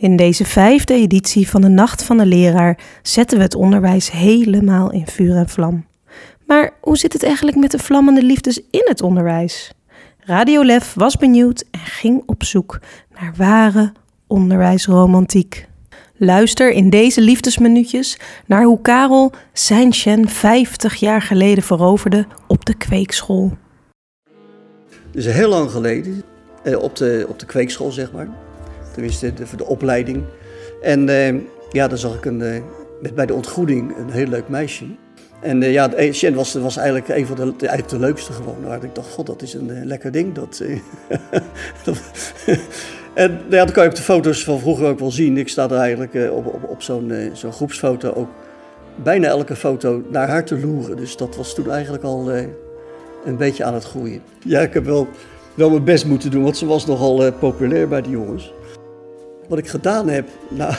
In deze vijfde editie van de Nacht van de Leraar zetten we het onderwijs helemaal in vuur en vlam. Maar hoe zit het eigenlijk met de vlammende liefdes in het onderwijs? Radio Lef was benieuwd en ging op zoek naar ware onderwijsromantiek. Luister in deze liefdesminuutjes naar hoe Karel zijn Shen 50 jaar geleden veroverde op de kweekschool. Dus heel lang geleden, eh, op de, op de kweekschool zeg maar. Tenminste, de, voor de opleiding. En eh, ja, dan zag ik een, eh, met, bij de ontgroening een heel leuk meisje. En uh, ja, Shen was, was eigenlijk een van de, eigenlijk de leukste gewoon. Waar ik dacht, god, dat is een lekker ding. Dat, en ja, dan kan je op de foto's van vroeger ook wel zien. Ik sta er eigenlijk op, op, op zo'n zo'n groepsfoto ook bijna elke foto naar haar te loeren. Dus dat was toen eigenlijk al een beetje aan het groeien. Ja, ik heb wel, wel mijn best moeten doen, want ze was nogal populair bij die jongens. Wat ik gedaan heb, nou,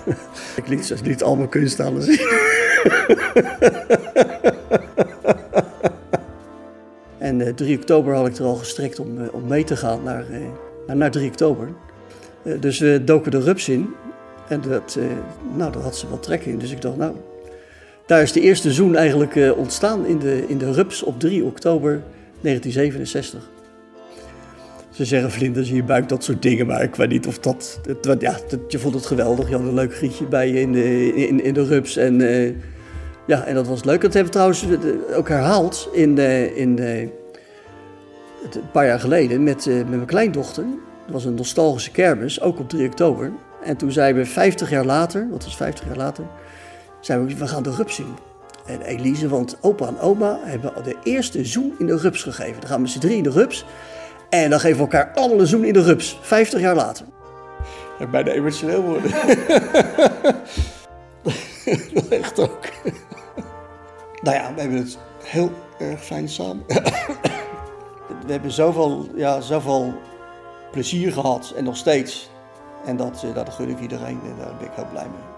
ik liet, liet al mijn kunst aan zien. en uh, 3 oktober had ik er al gestrekt om, uh, om mee te gaan naar, naar, naar 3 oktober. dus we doken de rups in. En dat, nou, daar had ze wel trek in. Dus ik dacht, nou, daar is de eerste zoen eigenlijk ontstaan in de, in de rups op 3 oktober 1967. Ze zeggen vlinders in je buik, dat soort dingen. Maar ik weet niet of dat... Het, ja, je vond het geweldig. Je had een leuk grietje bij je in de, in, in de rups. En uh, ja, en dat was leuk. Dat hebben we trouwens ook herhaald in, uh, in uh, een paar jaar geleden met, met mijn kleindochter. Dat was een nostalgische kermis, ook op 3 oktober. En toen zeiden we 50 jaar later, wat was 50 jaar later, zeiden we, we gaan de rups zien. En Elise, want opa en oma hebben de eerste zoen in de rups gegeven. Dan gaan we z'n drie in de rups. En dan geven we elkaar allemaal een zoen in de rups. 50 jaar later. Ik bijna emotioneel worden. Echt ook. nou ja, we hebben het heel erg fijn samen. we hebben zoveel, ja, zoveel plezier gehad en nog steeds. En dat, eh, dat gun ik iedereen en daar ben ik heel blij mee.